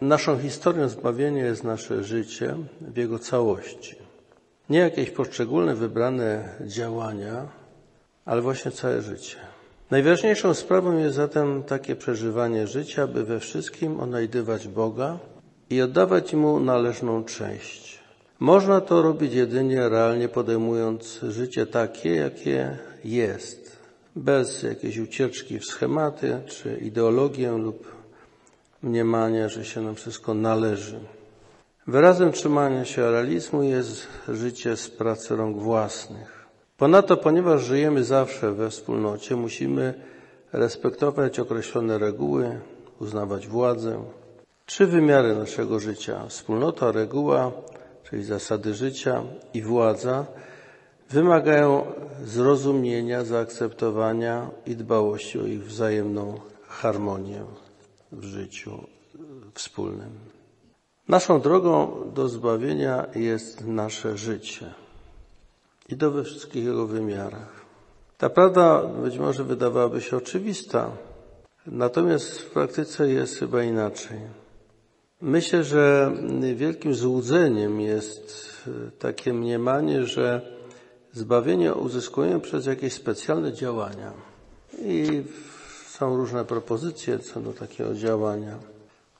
Naszą historią zbawienia jest nasze życie w jego całości. Nie jakieś poszczególne wybrane działania, ale właśnie całe życie. Najważniejszą sprawą jest zatem takie przeżywanie życia, by we wszystkim odnajdywać Boga i oddawać Mu należną część. Można to robić jedynie realnie podejmując życie takie, jakie jest, bez jakiejś ucieczki w schematy czy ideologię lub mniemania, że się nam wszystko należy. Wyrazem trzymania się realizmu jest życie z pracy rąk własnych. Ponadto, ponieważ żyjemy zawsze we wspólnocie, musimy respektować określone reguły, uznawać władzę. Trzy wymiary naszego życia wspólnota, reguła, czyli zasady życia i władza wymagają zrozumienia, zaakceptowania i dbałości o ich wzajemną harmonię w życiu wspólnym. Naszą drogą do zbawienia jest nasze życie i to we wszystkich jego wymiarach. Ta prawda być może wydawałaby się oczywista, natomiast w praktyce jest chyba inaczej. Myślę, że wielkim złudzeniem jest takie mniemanie, że zbawienie uzyskujemy przez jakieś specjalne działania. I są różne propozycje co do takiego działania.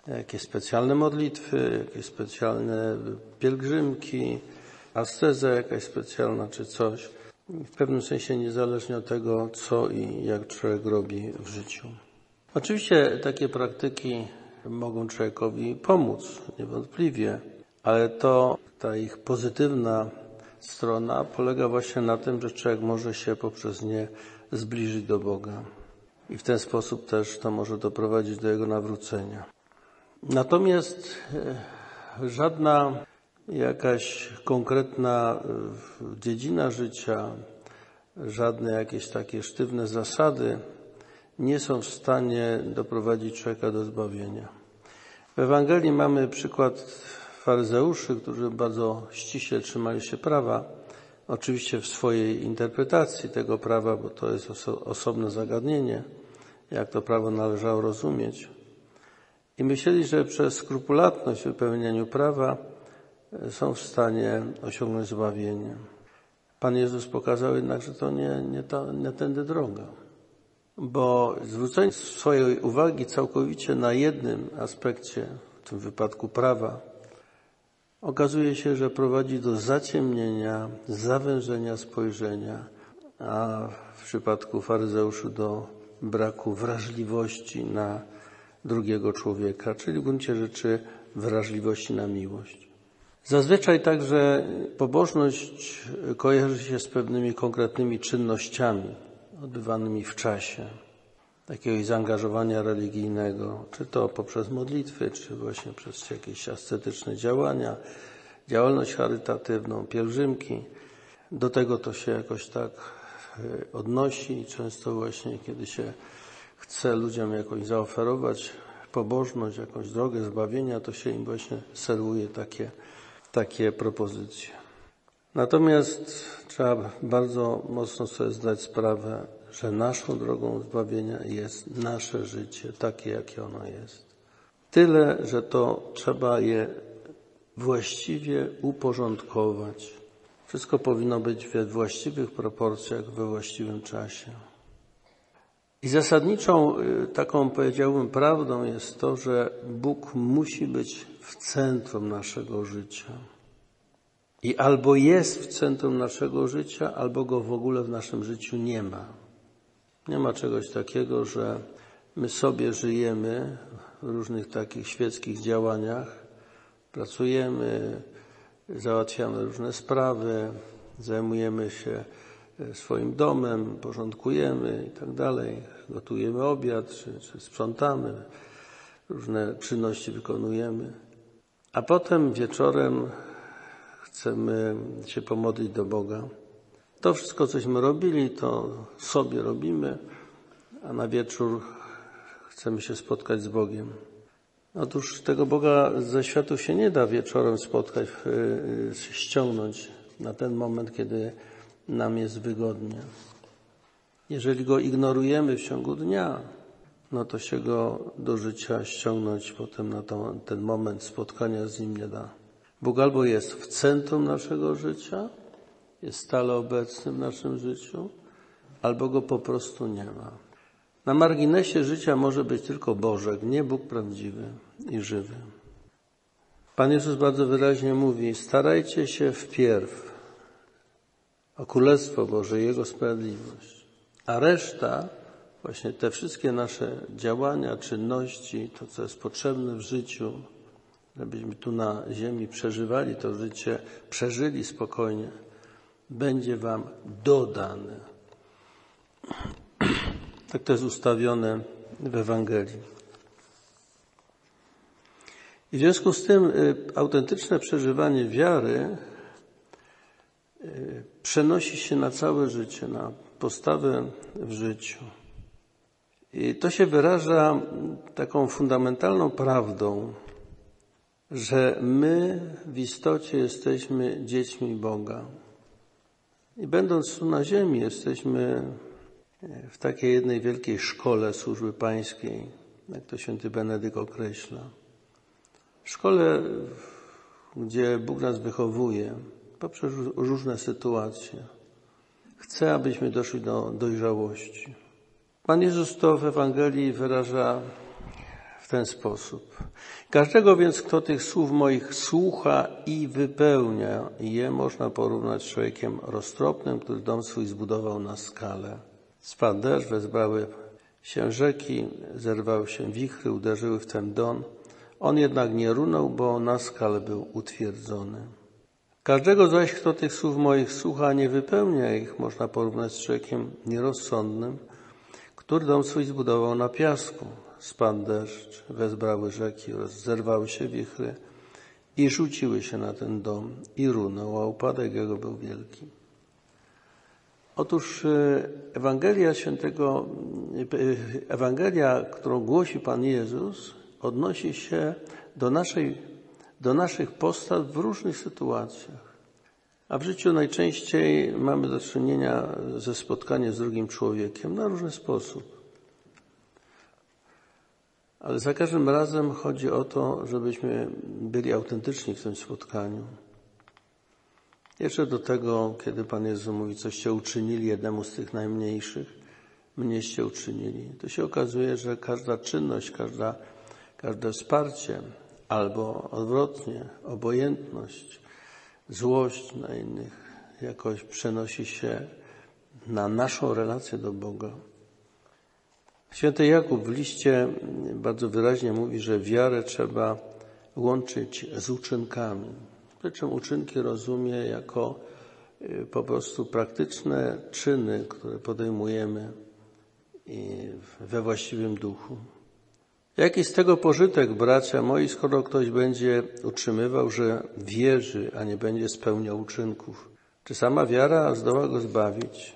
Jakieś specjalne modlitwy, jakieś specjalne pielgrzymki, asceza jakaś specjalna czy coś. W pewnym sensie niezależnie od tego, co i jak człowiek robi w życiu. Oczywiście takie praktyki mogą człowiekowi pomóc, niewątpliwie, ale to ta ich pozytywna strona polega właśnie na tym, że człowiek może się poprzez nie zbliżyć do Boga. I w ten sposób też to może doprowadzić do jego nawrócenia. Natomiast żadna jakaś konkretna dziedzina życia, żadne jakieś takie sztywne zasady nie są w stanie doprowadzić człowieka do zbawienia. W Ewangelii mamy przykład faryzeuszy, którzy bardzo ściśle trzymali się prawa, oczywiście w swojej interpretacji tego prawa, bo to jest oso osobne zagadnienie, jak to prawo należało rozumieć. I myśleli, że przez skrupulatność w wypełnianiu prawa są w stanie osiągnąć zbawienie. Pan Jezus pokazał jednak, że to nie, nie, to, nie tędy droga. Bo zwrócenie swojej uwagi całkowicie na jednym aspekcie, w tym wypadku prawa, okazuje się, że prowadzi do zaciemnienia, zawężenia spojrzenia, a w przypadku faryzeuszy do braku wrażliwości na drugiego człowieka, czyli w gruncie rzeczy wrażliwości na miłość. Zazwyczaj także pobożność kojarzy się z pewnymi konkretnymi czynnościami odbywanymi w czasie, jakiegoś zaangażowania religijnego, czy to poprzez modlitwy, czy właśnie przez jakieś ascetyczne działania, działalność charytatywną, pielgrzymki. Do tego to się jakoś tak odnosi i często właśnie, kiedy się chce ludziom jakoś zaoferować pobożność, jakąś drogę zbawienia, to się im właśnie serwuje takie, takie propozycje. Natomiast trzeba bardzo mocno sobie zdać sprawę, że naszą drogą zbawienia jest nasze życie, takie jakie ono jest. Tyle, że to trzeba je właściwie uporządkować. Wszystko powinno być we właściwych proporcjach, we właściwym czasie. I zasadniczą taką, powiedziałbym, prawdą jest to, że Bóg musi być w centrum naszego życia. I albo jest w centrum naszego życia, albo go w ogóle w naszym życiu nie ma. Nie ma czegoś takiego, że my sobie żyjemy w różnych takich świeckich działaniach, pracujemy, załatwiamy różne sprawy, zajmujemy się swoim domem, porządkujemy i tak dalej, gotujemy obiad, czy, czy sprzątamy, różne czynności wykonujemy. A potem wieczorem chcemy się pomodlić do Boga. To wszystko, cośmy robili, to sobie robimy, a na wieczór chcemy się spotkać z Bogiem. Otóż tego Boga ze światu się nie da wieczorem spotkać, ściągnąć na ten moment, kiedy nam jest wygodnie. Jeżeli go ignorujemy w ciągu dnia, no to się go do życia ściągnąć potem na ten moment spotkania z Nim nie da. Bóg albo jest w centrum naszego życia, jest stale obecny w naszym życiu, albo go po prostu nie ma. Na marginesie życia może być tylko Bożek, nie Bóg prawdziwy i żywy. Pan Jezus bardzo wyraźnie mówi: starajcie się wpierw o Królestwo Boże, Jego sprawiedliwość, a reszta, właśnie te wszystkie nasze działania, czynności, to co jest potrzebne w życiu, żebyśmy tu na ziemi przeżywali to życie, przeżyli spokojnie, będzie Wam dodane. Tak to jest ustawione w Ewangelii. I w związku z tym y, autentyczne przeżywanie wiary y, przenosi się na całe życie, na postawę w życiu. I to się wyraża taką fundamentalną prawdą, że my w istocie jesteśmy dziećmi Boga. I będąc tu na ziemi, jesteśmy w takiej jednej wielkiej szkole służby pańskiej, jak to święty Benedyk określa. Szkole, gdzie Bóg nas wychowuje poprzez różne sytuacje. Chce, abyśmy doszli do dojrzałości. Pan Jezus to w Ewangelii wyraża w ten sposób. Każdego więc, kto tych słów moich słucha i wypełnia je, można porównać z człowiekiem roztropnym, który dom swój zbudował na skalę. Spadł deszcz, wezbrały się rzeki, zerwały się wichry, uderzyły w ten dom. On jednak nie runął, bo na skalę był utwierdzony. Każdego zaś, kto tych słów moich słucha, nie wypełnia ich, można porównać z człowiekiem nierozsądnym, który dom swój zbudował na piasku. Spadł deszcz, wezbrały rzeki, zerwały się wichry i rzuciły się na ten dom i runął, a upadek jego był wielki. Otóż e, Ewangelia świętego, e, Ewangelia, którą głosi Pan Jezus, odnosi się do, naszej, do naszych postaw w różnych sytuacjach. A w życiu najczęściej mamy do czynienia ze spotkaniem z drugim człowiekiem na różny sposób. Ale za każdym razem chodzi o to, żebyśmy byli autentyczni w tym spotkaniu. Jeszcze do tego, kiedy Pan Jezus mówi, coście uczynili jednemu z tych najmniejszych, mnieście uczynili. To się okazuje, że każda czynność, każda, każde wsparcie, albo odwrotnie, obojętność, złość na innych jakoś przenosi się na naszą relację do Boga. Święty Jakub w liście bardzo wyraźnie mówi, że wiarę trzeba łączyć z uczynkami. Przy czym uczynki rozumie jako y, po prostu praktyczne czyny, które podejmujemy we właściwym duchu. Jaki z tego pożytek, bracia moi, skoro ktoś będzie utrzymywał, że wierzy, a nie będzie spełniał uczynków? Czy sama wiara zdoła go zbawić?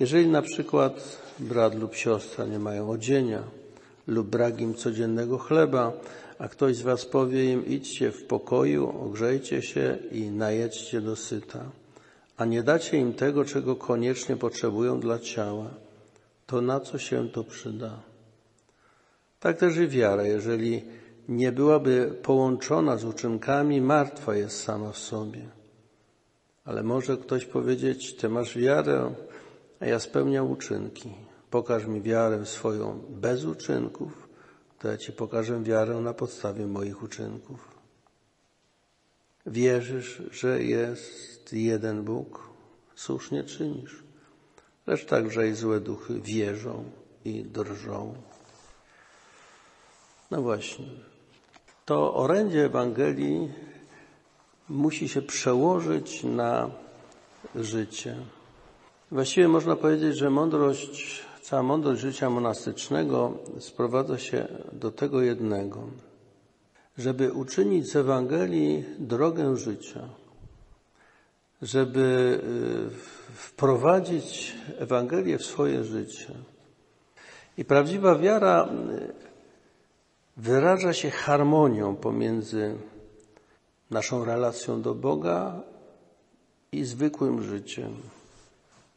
Jeżeli na przykład brat lub siostra nie mają odzienia lub brak im codziennego chleba, a ktoś z was powie im idźcie w pokoju, ogrzejcie się i najedźcie do syta, a nie dacie im tego, czego koniecznie potrzebują dla ciała, to na co się to przyda? Tak też i wiara, jeżeli nie byłaby połączona z uczynkami, martwa jest sama w sobie. Ale może ktoś powiedzieć, ty masz wiarę, a ja spełniam uczynki. Pokaż mi wiarę swoją bez uczynków, to ja Ci pokażę wiarę na podstawie moich uczynków. Wierzysz, że jest jeden Bóg? Słusznie czynisz. Lecz także i złe duchy wierzą i drżą. No właśnie. To orędzie Ewangelii musi się przełożyć na życie. Właściwie można powiedzieć, że mądrość, cała mądrość życia monastycznego sprowadza się do tego jednego, żeby uczynić z Ewangelii drogę życia, żeby y, wprowadzić Ewangelię w swoje życie. I prawdziwa wiara y, wyraża się harmonią pomiędzy naszą relacją do Boga i zwykłym życiem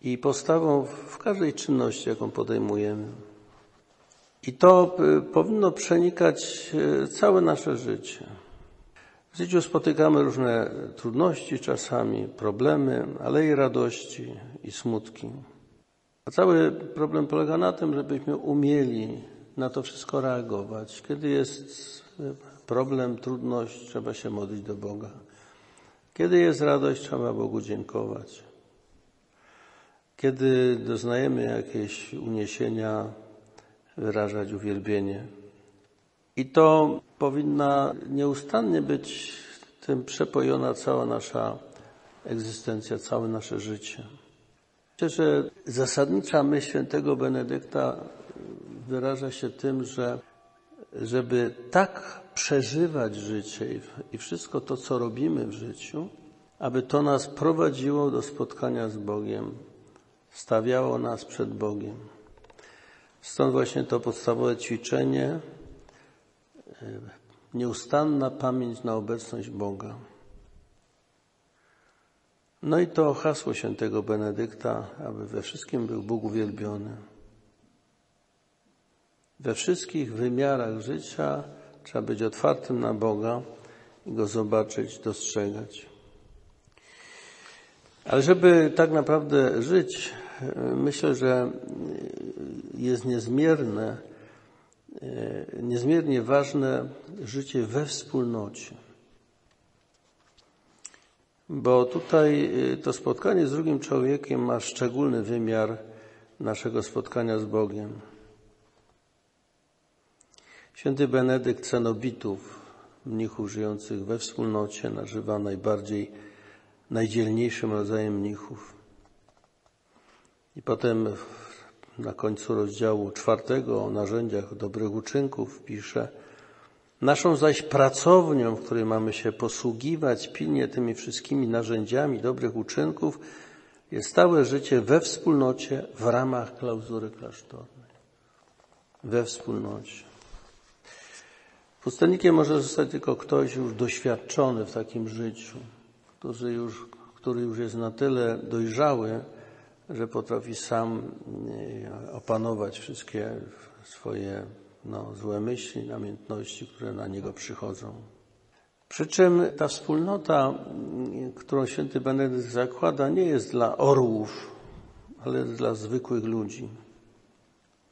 i postawą w każdej czynności, jaką podejmujemy. I to y, powinno przenikać y, całe nasze życie. W życiu spotykamy różne trudności czasami, problemy, ale i radości i smutki. A cały problem polega na tym, żebyśmy umieli na to wszystko reagować. Kiedy jest problem, trudność, trzeba się modlić do Boga. Kiedy jest radość, trzeba Bogu dziękować. Kiedy doznajemy jakieś uniesienia, wyrażać uwielbienie. I to powinna nieustannie być tym przepojona cała nasza egzystencja, całe nasze życie. Myślę, że zasadnicza myśl świętego Benedykta wyraża się tym, że żeby tak przeżywać życie i wszystko to, co robimy w życiu, aby to nas prowadziło do spotkania z Bogiem, stawiało nas przed Bogiem. Stąd właśnie to podstawowe ćwiczenie, e, nieustanna pamięć na obecność Boga. No i to hasło świętego Benedykta, aby we wszystkim był Bóg uwielbiony. We wszystkich wymiarach życia trzeba być otwartym na Boga i Go zobaczyć, dostrzegać. Ale żeby tak naprawdę żyć, myślę, że jest niezmierne, niezmiernie ważne życie we wspólnocie. Bo tutaj to spotkanie z drugim człowiekiem ma szczególny wymiar naszego spotkania z Bogiem. Święty Benedykt Cenobitów, mnichów żyjących we wspólnocie, nazywa najbardziej najdzielniejszym rodzajem mnichów. I potem na końcu rozdziału czwartego o narzędziach dobrych uczynków pisze Naszą zaś pracownią, w której mamy się posługiwać pilnie tymi wszystkimi narzędziami dobrych uczynków, jest stałe życie we wspólnocie w ramach klauzury klasztornej. We wspólnocie. Pustelnikiem może zostać tylko ktoś już doświadczony w takim życiu, który już, który już jest na tyle dojrzały, że potrafi sam e, opanować wszystkie swoje no, złe myśli, namiętności, które na niego przychodzą. Przy czym ta wspólnota, którą święty Benedykt zakłada, nie jest dla orłów, ale dla zwykłych ludzi.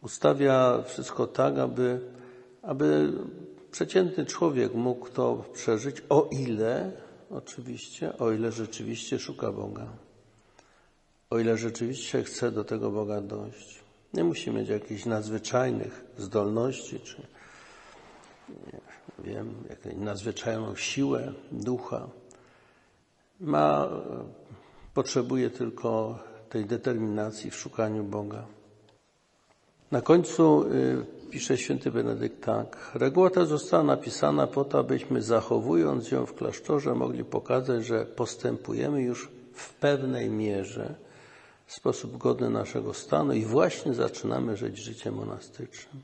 Ustawia wszystko tak, aby, aby przeciętny człowiek mógł to przeżyć, o ile, oczywiście, o ile rzeczywiście szuka Boga. O ile rzeczywiście chce do tego Boga dojść. Nie musi mieć jakichś nadzwyczajnych zdolności, czy nie wiem, jakąś nadzwyczajną siłę ducha. Ma, potrzebuje tylko tej determinacji w szukaniu Boga. Na końcu y, pisze święty Benedykt tak. Reguła ta została napisana po to, abyśmy zachowując ją w klasztorze mogli pokazać, że postępujemy już w pewnej mierze w sposób godny naszego stanu i właśnie zaczynamy żyć życiem monastycznym.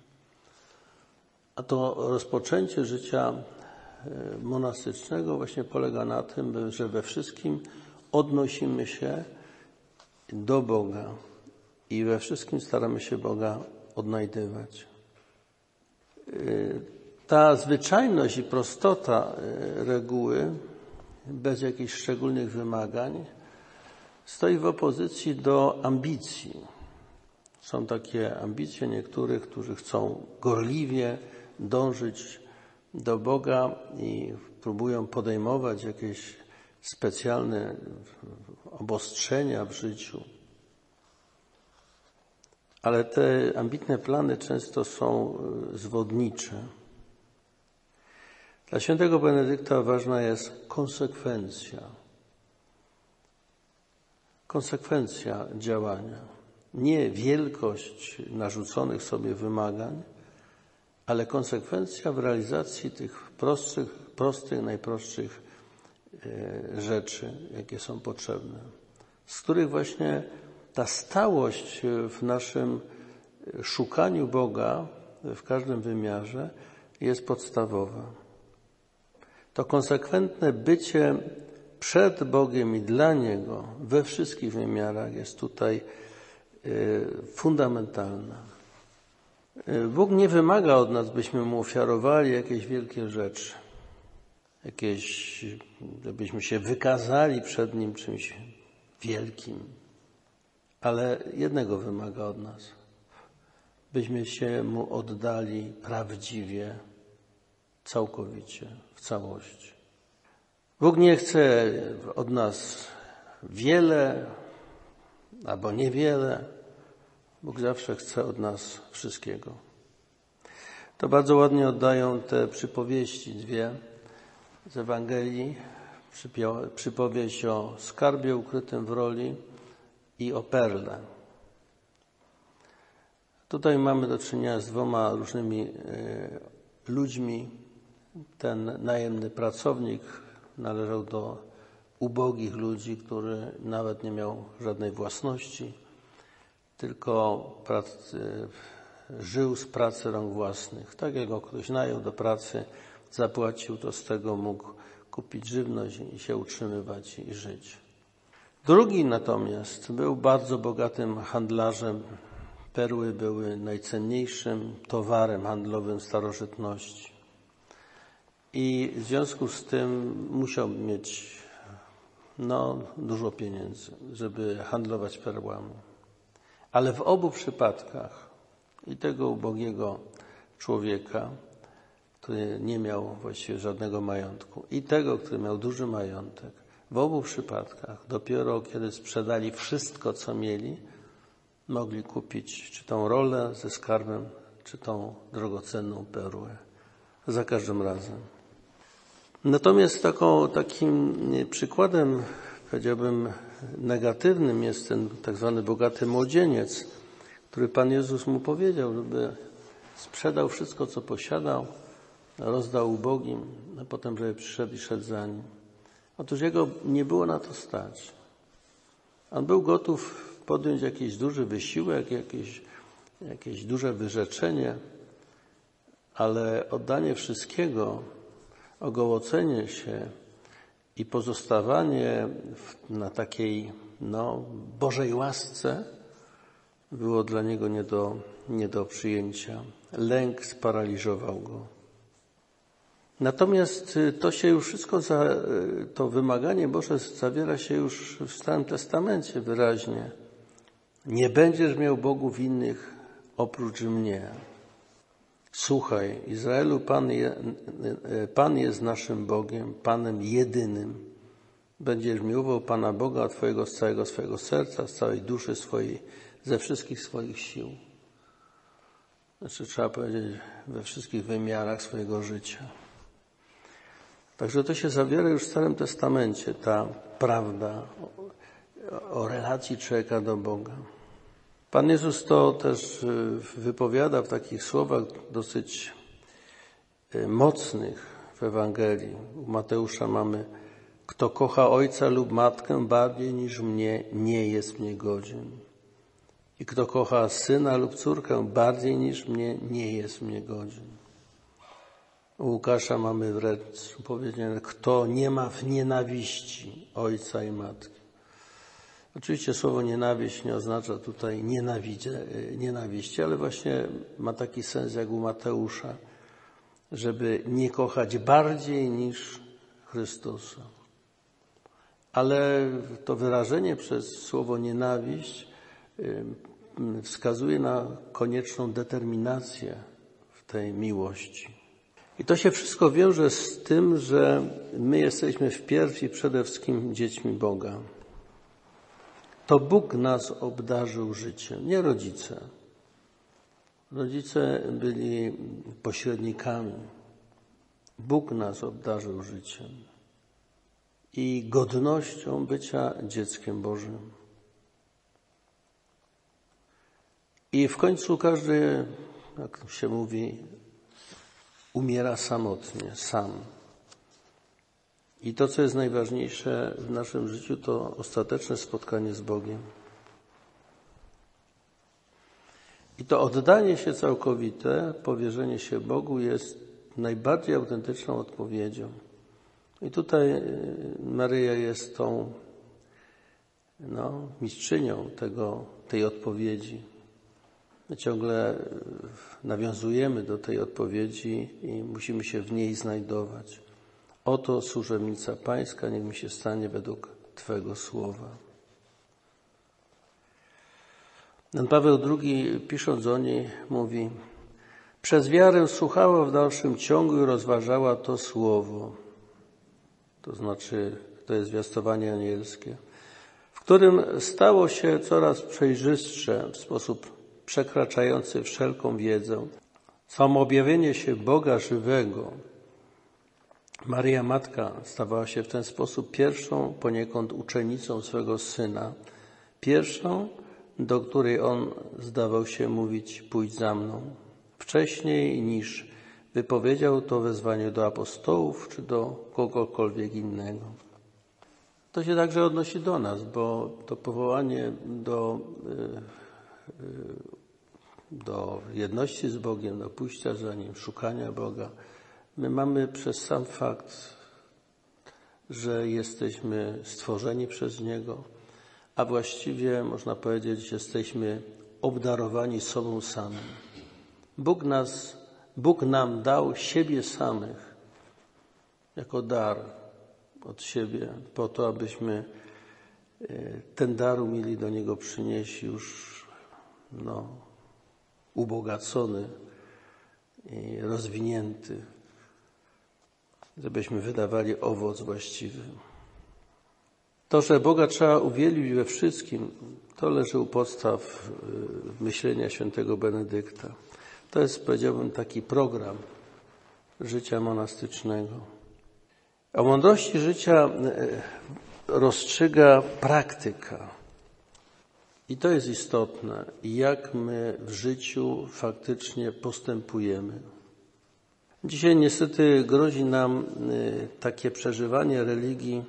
A to rozpoczęcie życia e, monastycznego właśnie polega na tym, że we wszystkim odnosimy się do Boga i we wszystkim staramy się Boga odnajdywać. Y, ta zwyczajność i prostota y, reguły, bez jakichś szczególnych wymagań, stoi w opozycji do ambicji. Są takie ambicje niektórych, którzy chcą gorliwie dążyć do Boga i próbują podejmować jakieś specjalne obostrzenia w życiu. Ale te ambitne plany często są e, zwodnicze. Dla świętego Benedykta ważna jest konsekwencja. Konsekwencja działania. Nie wielkość narzuconych sobie wymagań, ale konsekwencja w realizacji tych prostych, prostych najprostszych e, rzeczy, jakie są potrzebne, z których właśnie ta stałość w naszym szukaniu Boga w każdym wymiarze jest podstawowa. To konsekwentne bycie przed Bogiem i dla Niego we wszystkich wymiarach jest tutaj fundamentalne. Bóg nie wymaga od nas, byśmy Mu ofiarowali jakieś wielkie rzeczy, jakieś, żebyśmy się wykazali przed Nim czymś wielkim, ale jednego wymaga od nas, byśmy się Mu oddali prawdziwie, całkowicie, w całości. Bóg nie chce od nas wiele albo niewiele. Bóg zawsze chce od nas wszystkiego. To bardzo ładnie oddają te przypowieści dwie z Ewangelii. Przypowieść o skarbie ukrytym w roli i o perle. Tutaj mamy do czynienia z dwoma różnymi e, ludźmi. Ten najemny pracownik należał do ubogich ludzi, który nawet nie miał żadnej własności, tylko pracy, żył z pracy rąk własnych. Tak jak go ktoś najął do pracy, zapłacił, to z tego mógł kupić żywność i się utrzymywać i żyć. Drugi natomiast był bardzo bogatym handlarzem. Perły były najcenniejszym towarem handlowym starożytności. I w związku z tym musiał mieć no, dużo pieniędzy, żeby handlować perłami. Ale w obu przypadkach i tego ubogiego człowieka, który nie miał właściwie żadnego majątku, i tego, który miał duży majątek, w obu przypadkach dopiero kiedy sprzedali wszystko, co mieli, mogli kupić czy tą rolę ze skarbem, czy tą drogocenną perłę. Za każdym razem. Natomiast taką, takim przykładem, powiedziałbym, negatywnym jest ten tak zwany bogaty młodzieniec, który Pan Jezus mu powiedział, żeby sprzedał wszystko, co posiadał, rozdał ubogim, a potem, żeby przyszedł i szedł za nim. Otóż jego nie było na to stać. On był gotów podjąć jakiś duży wysiłek, jakieś, jakieś duże wyrzeczenie, ale oddanie wszystkiego ogołocenie się i pozostawanie na takiej no, Bożej łasce było dla niego nie do, nie do przyjęcia. Lęk sparaliżował go. Natomiast y, to się już wszystko, za, y, to wymaganie Boże zawiera się już w Starym Testamencie wyraźnie. Nie będziesz miał bogów innych oprócz mnie. Słuchaj, Izraelu, Pan, je, Pan jest naszym Bogiem, Panem jedynym. Będziesz miłował Pana Boga Twojego z całego swojego serca, z całej duszy swojej, ze wszystkich swoich sił. Znaczy trzeba powiedzieć we wszystkich wymiarach swojego życia. Także to się zawiera już w Starym Testamencie, ta prawda o, relacji człowieka do Boga. Pan Jezus to też y, wypowiada w takich słowach dosyć y, mocnych w Ewangelii. U Mateusza mamy kto kocha ojca lub matkę bardziej niż mnie, nie jest mnie godzien. I kto kocha syna lub córkę bardziej niż mnie, nie jest mnie godzien. U Łukasza mamy wręcz powiedziane, kto nie ma w nienawiści ojca i matki. Oczywiście słowo nienawiść nie oznacza tutaj nienawidzie, nienawiści, ale właśnie ma taki sens jak u Mateusza, żeby nie kochać bardziej niż Chrystusa. Ale to wyrażenie przez słowo nienawiść wskazuje na konieczną determinację w tej miłości. I to się wszystko wiąże z tym, że my jesteśmy wpierw i przede wszystkim dziećmi Boga. To Bóg nas obdarzył życiem, nie rodzice. Rodzice byli pośrednikami. Bóg nas obdarzył życiem i godnością bycia dzieckiem Bożym. I w końcu każdy, jak się mówi, umiera samotnie, sam. I to, co jest najważniejsze w naszym życiu, to ostateczne spotkanie z Bogiem. I to oddanie się całkowite, powierzenie się Bogu jest najbardziej autentyczną odpowiedzią. I tutaj y, Maryja jest tą no, mistrzynią tego, tej odpowiedzi. My ciągle e, nawiązujemy do tej odpowiedzi i musimy się w niej znajdować. Oto służebnica Pańska, niech mi się stanie według Twego słowa. Jan Paweł II, pisząc o niej, mówi: Przez wiarę słuchała w dalszym ciągu i rozważała to słowo. To znaczy, to jest zwiastowanie anielskie, w którym stało się coraz przejrzystsze w sposób przekraczający wszelką wiedzę. Samo objawienie się Boga żywego. Maria Matka stawała się w ten sposób pierwszą poniekąd uczennicą swego syna, pierwszą, do której on zdawał się mówić: Pójdź za mną. Wcześniej niż wypowiedział to wezwanie do apostołów czy do kogokolwiek innego. To się także odnosi do nas, bo to powołanie do, y, do jedności z Bogiem, do pójścia za Nim, szukania Boga, my mamy przez sam fakt, że jesteśmy stworzeni przez Niego, a właściwie można powiedzieć, jesteśmy obdarowani sobą samym. Bóg nas, Bóg nam dał siebie samych jako dar od siebie, po to, abyśmy e, ten dar umieli do Niego przynieść już no, ubogacony i rozwinięty, żebyśmy wydawali owoc właściwy. To, że Boga trzeba uwielbić we wszystkim, to leży u podstaw y, myślenia świętego Benedykta. To jest, powiedziałbym, taki program życia monastycznego. O mądrości życia y, rozstrzyga praktyka. I to jest istotne, jak my w życiu faktycznie postępujemy. Dzisiaj niestety grozi nam y, takie przeżywanie religii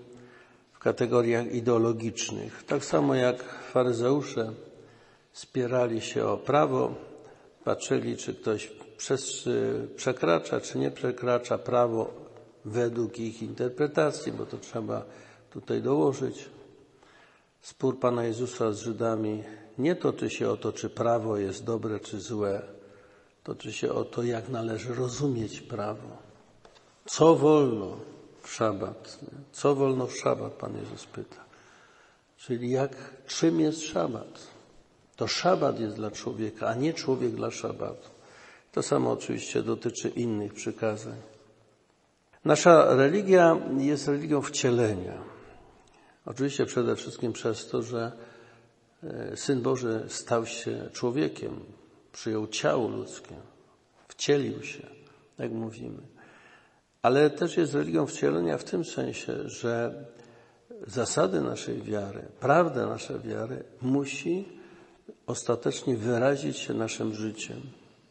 kategoriach ideologicznych. Tak samo jak faryzeusze spierali się o prawo, patrzyli, czy ktoś przekracza, czy nie przekracza prawo według ich interpretacji, bo to trzeba tutaj dołożyć. Spór Pana Jezusa z Żydami nie toczy się o to, czy prawo jest dobre, czy złe. Toczy się o to, jak należy rozumieć prawo. Co wolno, w szabat. Co wolno w szabat, Pan Jezus pyta. Czyli jak, czym jest szabat? To szabat jest dla człowieka, a nie człowiek dla szabatu. To samo oczywiście dotyczy innych przykazań. Nasza religia jest religią wcielenia. Oczywiście przede wszystkim przez to, że e, Syn Boży stał się człowiekiem, przyjął ciało ludzkie, wcielił się, jak mówimy ale też jest religią wcielenia w tym sensie, że zasady naszej wiary, prawda naszej wiary musi ostatecznie wyrazić się naszym życiem.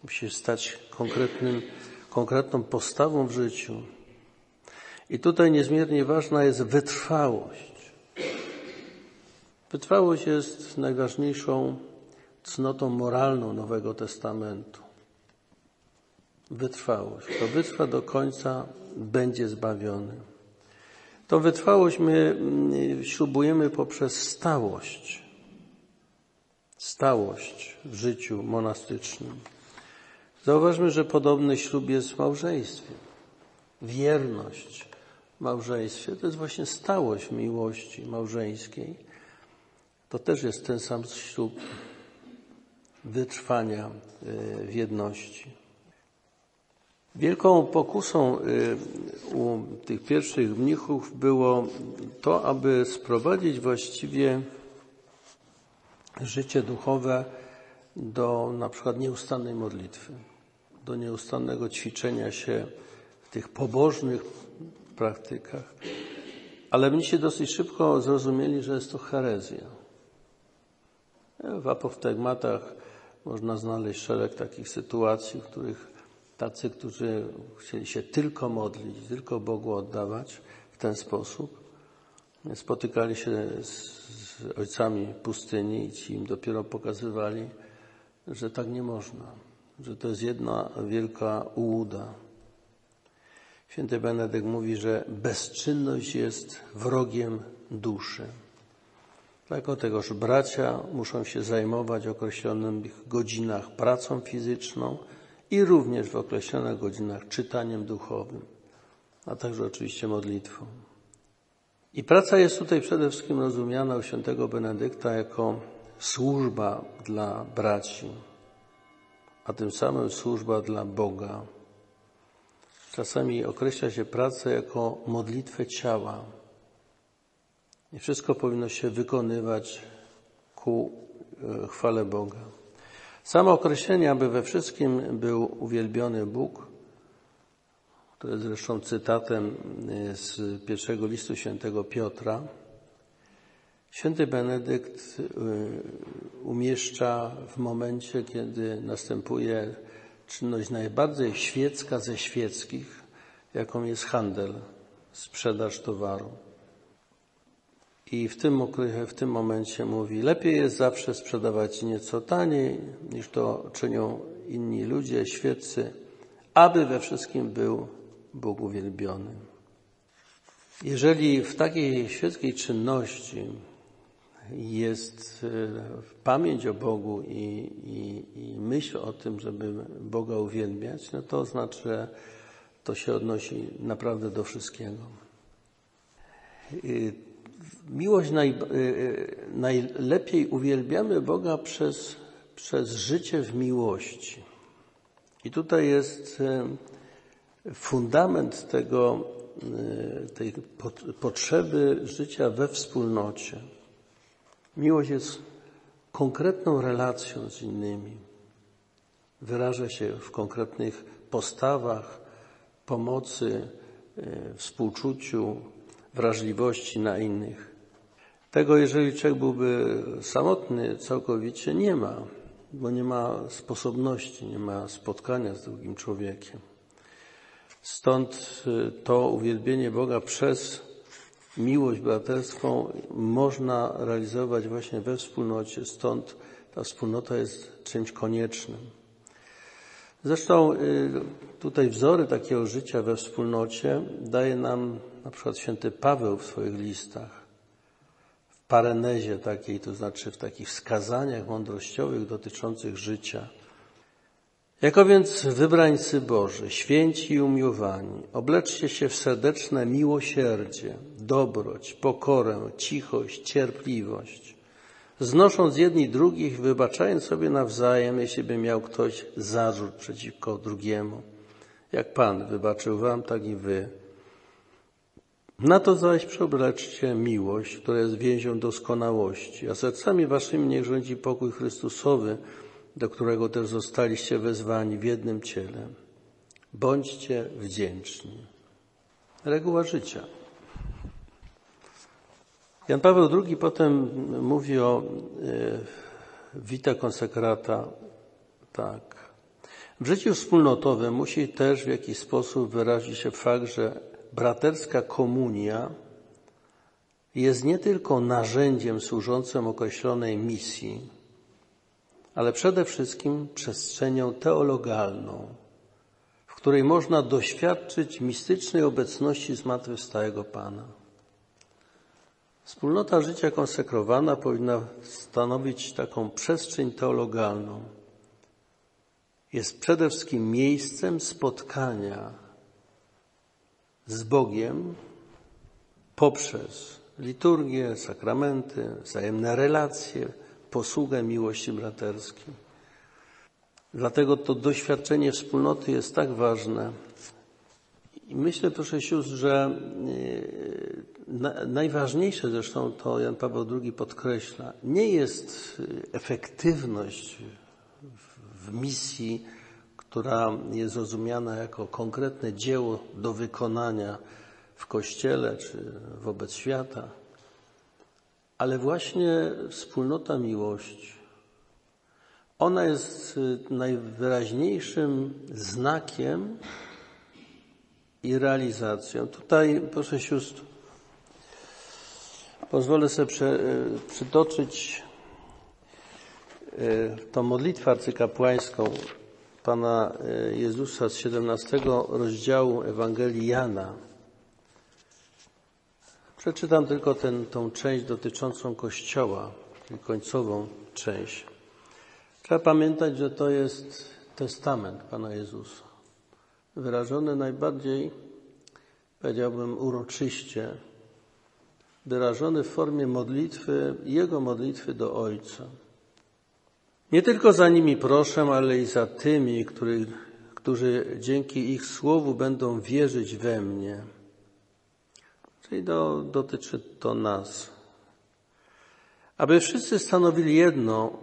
Musi stać konkretnym, konkretną postawą w życiu. I tutaj niezmiernie ważna jest wytrwałość. Wytrwałość jest najważniejszą cnotą moralną Nowego Testamentu. Wytrwałość. Kto wytrwa do końca, będzie zbawiony. Tą wytrwałość my mm, ślubujemy poprzez stałość. Stałość w życiu monastycznym. Zauważmy, że podobny ślub jest w małżeństwie. Wierność małżeństwie to jest właśnie stałość miłości małżeńskiej. To też jest ten sam ślub wytrwania e, w jedności. Wielką pokusą y, u tych pierwszych mnichów było to, aby sprowadzić właściwie życie duchowe do na przykład nieustannej modlitwy, do nieustannego ćwiczenia się w tych pobożnych praktykach. Ale mnisi dosyć szybko zrozumieli, że jest to herezja. W apoftegmatach można znaleźć szereg takich sytuacji, w których tacy, którzy chcieli się tylko modlić, tylko Bogu oddawać w ten sposób, spotykali się z ojcami pustyni i ci im dopiero pokazywali, że tak nie można, że to jest jedna wielka ułuda. Święty Benedykt mówi, że bezczynność jest wrogiem duszy. Dlatego tegoż bracia muszą się zajmować w określonych godzinach pracą fizyczną i również w określonych godzinach czytaniem duchowym, a także oczywiście modlitwą. I praca jest tutaj przede wszystkim rozumiana u świętego Benedykta jako służba dla braci, a tym samym służba dla Boga. Czasami określa się pracę jako modlitwę ciała. I wszystko powinno się wykonywać ku e, chwale Boga. Samo określenie, aby we wszystkim był uwielbiony Bóg, które zresztą cytatem e, z pierwszego listu świętego Piotra, święty Benedykt e, umieszcza w momencie, kiedy następuje czynność najbardziej świecka ze świeckich, jaką jest handel, sprzedaż towaru. I w tym, w tym momencie mówi, lepiej jest zawsze sprzedawać nieco taniej, niż to czynią inni ludzie, świeccy, aby we wszystkim był Bóg uwielbiony. Jeżeli w takiej świeckiej czynności jest e, pamięć o Bogu i, i, i, myśl o tym, żeby Boga uwielbiać, no to znaczy, że to się odnosi naprawdę do wszystkiego. Miłość naj, e, najlepiej uwielbiamy Boga przez, przez życie w miłości. I tutaj jest e, fundament tego, tej potrzeby życia we wspólnocie. Miłość jest konkretną relacją z innymi. Wyraża się w konkretnych postawach, pomocy, e, współczuciu, wrażliwości na innych. Tego, jeżeli człowiek byłby samotny całkowicie, nie ma, bo nie ma sposobności, nie ma spotkania z drugim człowiekiem. Stąd e, to uwielbienie Boga przez miłość braterską można realizować właśnie we wspólnocie, stąd ta wspólnota jest czymś koniecznym. Zresztą y, tutaj wzory takiego życia we wspólnocie daje nam na przykład święty Paweł w swoich listach, w parenezie takiej, to znaczy w takich wskazaniach mądrościowych dotyczących życia. Jako więc wybrańcy Boży, święci i umiłowani, obleczcie się w serdeczne miłosierdzie, dobroć, pokorę, cichość, cierpliwość, znosząc jedni drugich, wybaczając sobie nawzajem, jeśli by miał ktoś zarzut przeciwko drugiemu. Jak Pan wybaczył wam, tak i wy. Na to zaś przeobleczcie miłość, która jest więzią doskonałości, a sercami waszymi niech rządzi pokój Chrystusowy, do którego też zostaliście wezwani w jednym ciele. Bądźcie wdzięczni. Reguła życia. Jan Paweł II potem mówi o y, vita consecrata tak. W życiu wspólnotowym musi też w jakiś sposób wyrazić się fakt, że braterska komunia jest nie tylko narzędziem służącym określonej misji, ale przede wszystkim przestrzenią teologalną, w której można doświadczyć mistycznej obecności zmartwychwstałego Pana. Wspólnota życia konsekrowana powinna stanowić taką przestrzeń teologalną. Jest przede wszystkim miejscem spotkania z Bogiem poprzez liturgię, sakramenty, wzajemne relacje, posługę miłości braterskiej. Dlatego to doświadczenie wspólnoty jest tak ważne. Myślę, proszę sióstr, że e, najważniejsze zresztą to Jan Paweł II podkreśla, nie jest efektywność w misji, która jest rozumiana jako konkretne dzieło do wykonania w Kościele czy wobec świata, ale właśnie wspólnota miłości. Ona jest y, najwyraźniejszym znakiem i realizacją. Tutaj, proszę sióstr, pozwolę sobie prze, y, przytoczyć y, tą modlitwę arcykapłańską Pana Jezusa z 17 rozdziału Ewangelii Jana. Przeczytam tylko tę tą część dotyczącą Kościoła, końcową część. Trzeba pamiętać, że to jest testament Pana Jezusa, wyrażony najbardziej, powiedziałbym, uroczyście, wyrażony w formie modlitwy, Jego modlitwy do Ojca. Nie tylko za nimi proszę, ale i za tymi, którzy, którzy dzięki ich słowu będą wierzyć we mnie. Czyli do, dotyczy to nas. Aby wszyscy stanowili jedno,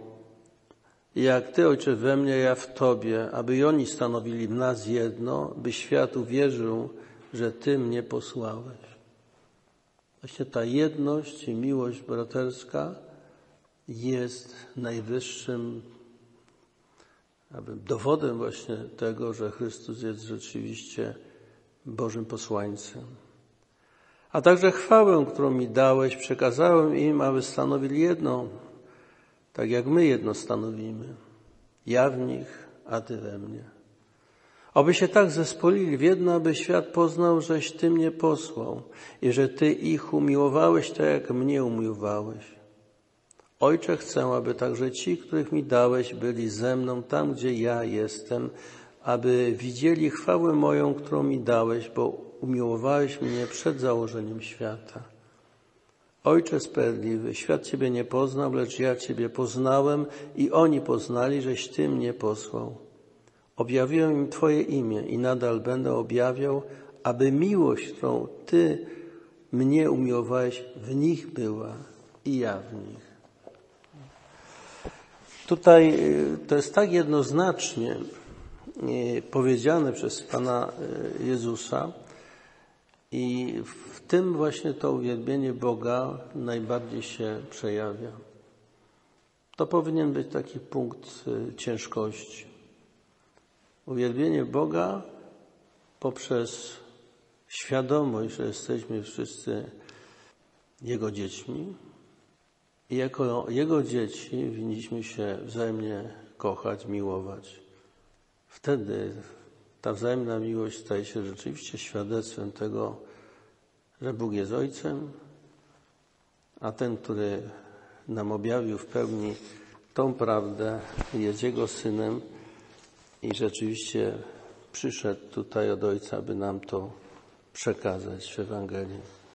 jak Ty, Ojcze, we mnie, ja w Tobie, aby i oni stanowili w nas jedno, by świat uwierzył, że Ty mnie posłałeś. Właśnie ta jedność i miłość braterska jest najwyższym dowodem właśnie tego, że Chrystus jest rzeczywiście Bożym posłańcem. A także chwałę, którą mi dałeś, przekazałem im, aby stanowili jedno, tak jak my jedno stanowimy. Ja w nich, a Ty we mnie. Oby się tak zespolili w jedno, aby świat poznał, żeś Ty mnie posłał i że Ty ich umiłowałeś tak, jak mnie umiłowałeś. Ojcze, chcę, aby także ci, których mi dałeś, byli ze mną tam, gdzie ja jestem, aby widzieli chwałę moją, którą mi dałeś, bo umiłowałeś mnie przed założeniem świata. Ojcze sprawiedliwy, świat Ciebie nie poznał, lecz ja Ciebie poznałem i oni poznali, żeś Ty mnie posłał. Objawiłem im Twoje imię i nadal będę objawiał, aby miłość, którą Ty mnie umiłowałeś, w nich była i ja w nich. Tutaj y, to jest tak jednoznacznie y, powiedziane przez Pana y, Jezusa i w tym właśnie to uwielbienie Boga najbardziej się przejawia. To powinien być taki punkt ciężkości. Uwielbienie Boga poprzez świadomość, że jesteśmy wszyscy Jego dziećmi i jako Jego dzieci winniśmy się wzajemnie kochać, miłować. Wtedy ta wzajemna miłość staje się rzeczywiście świadectwem tego, że Bóg jest Ojcem, a ten, który nam objawił w pełni tą prawdę, jest Jego Synem i rzeczywiście przyszedł tutaj od Ojca, aby nam to przekazać w Ewangelii.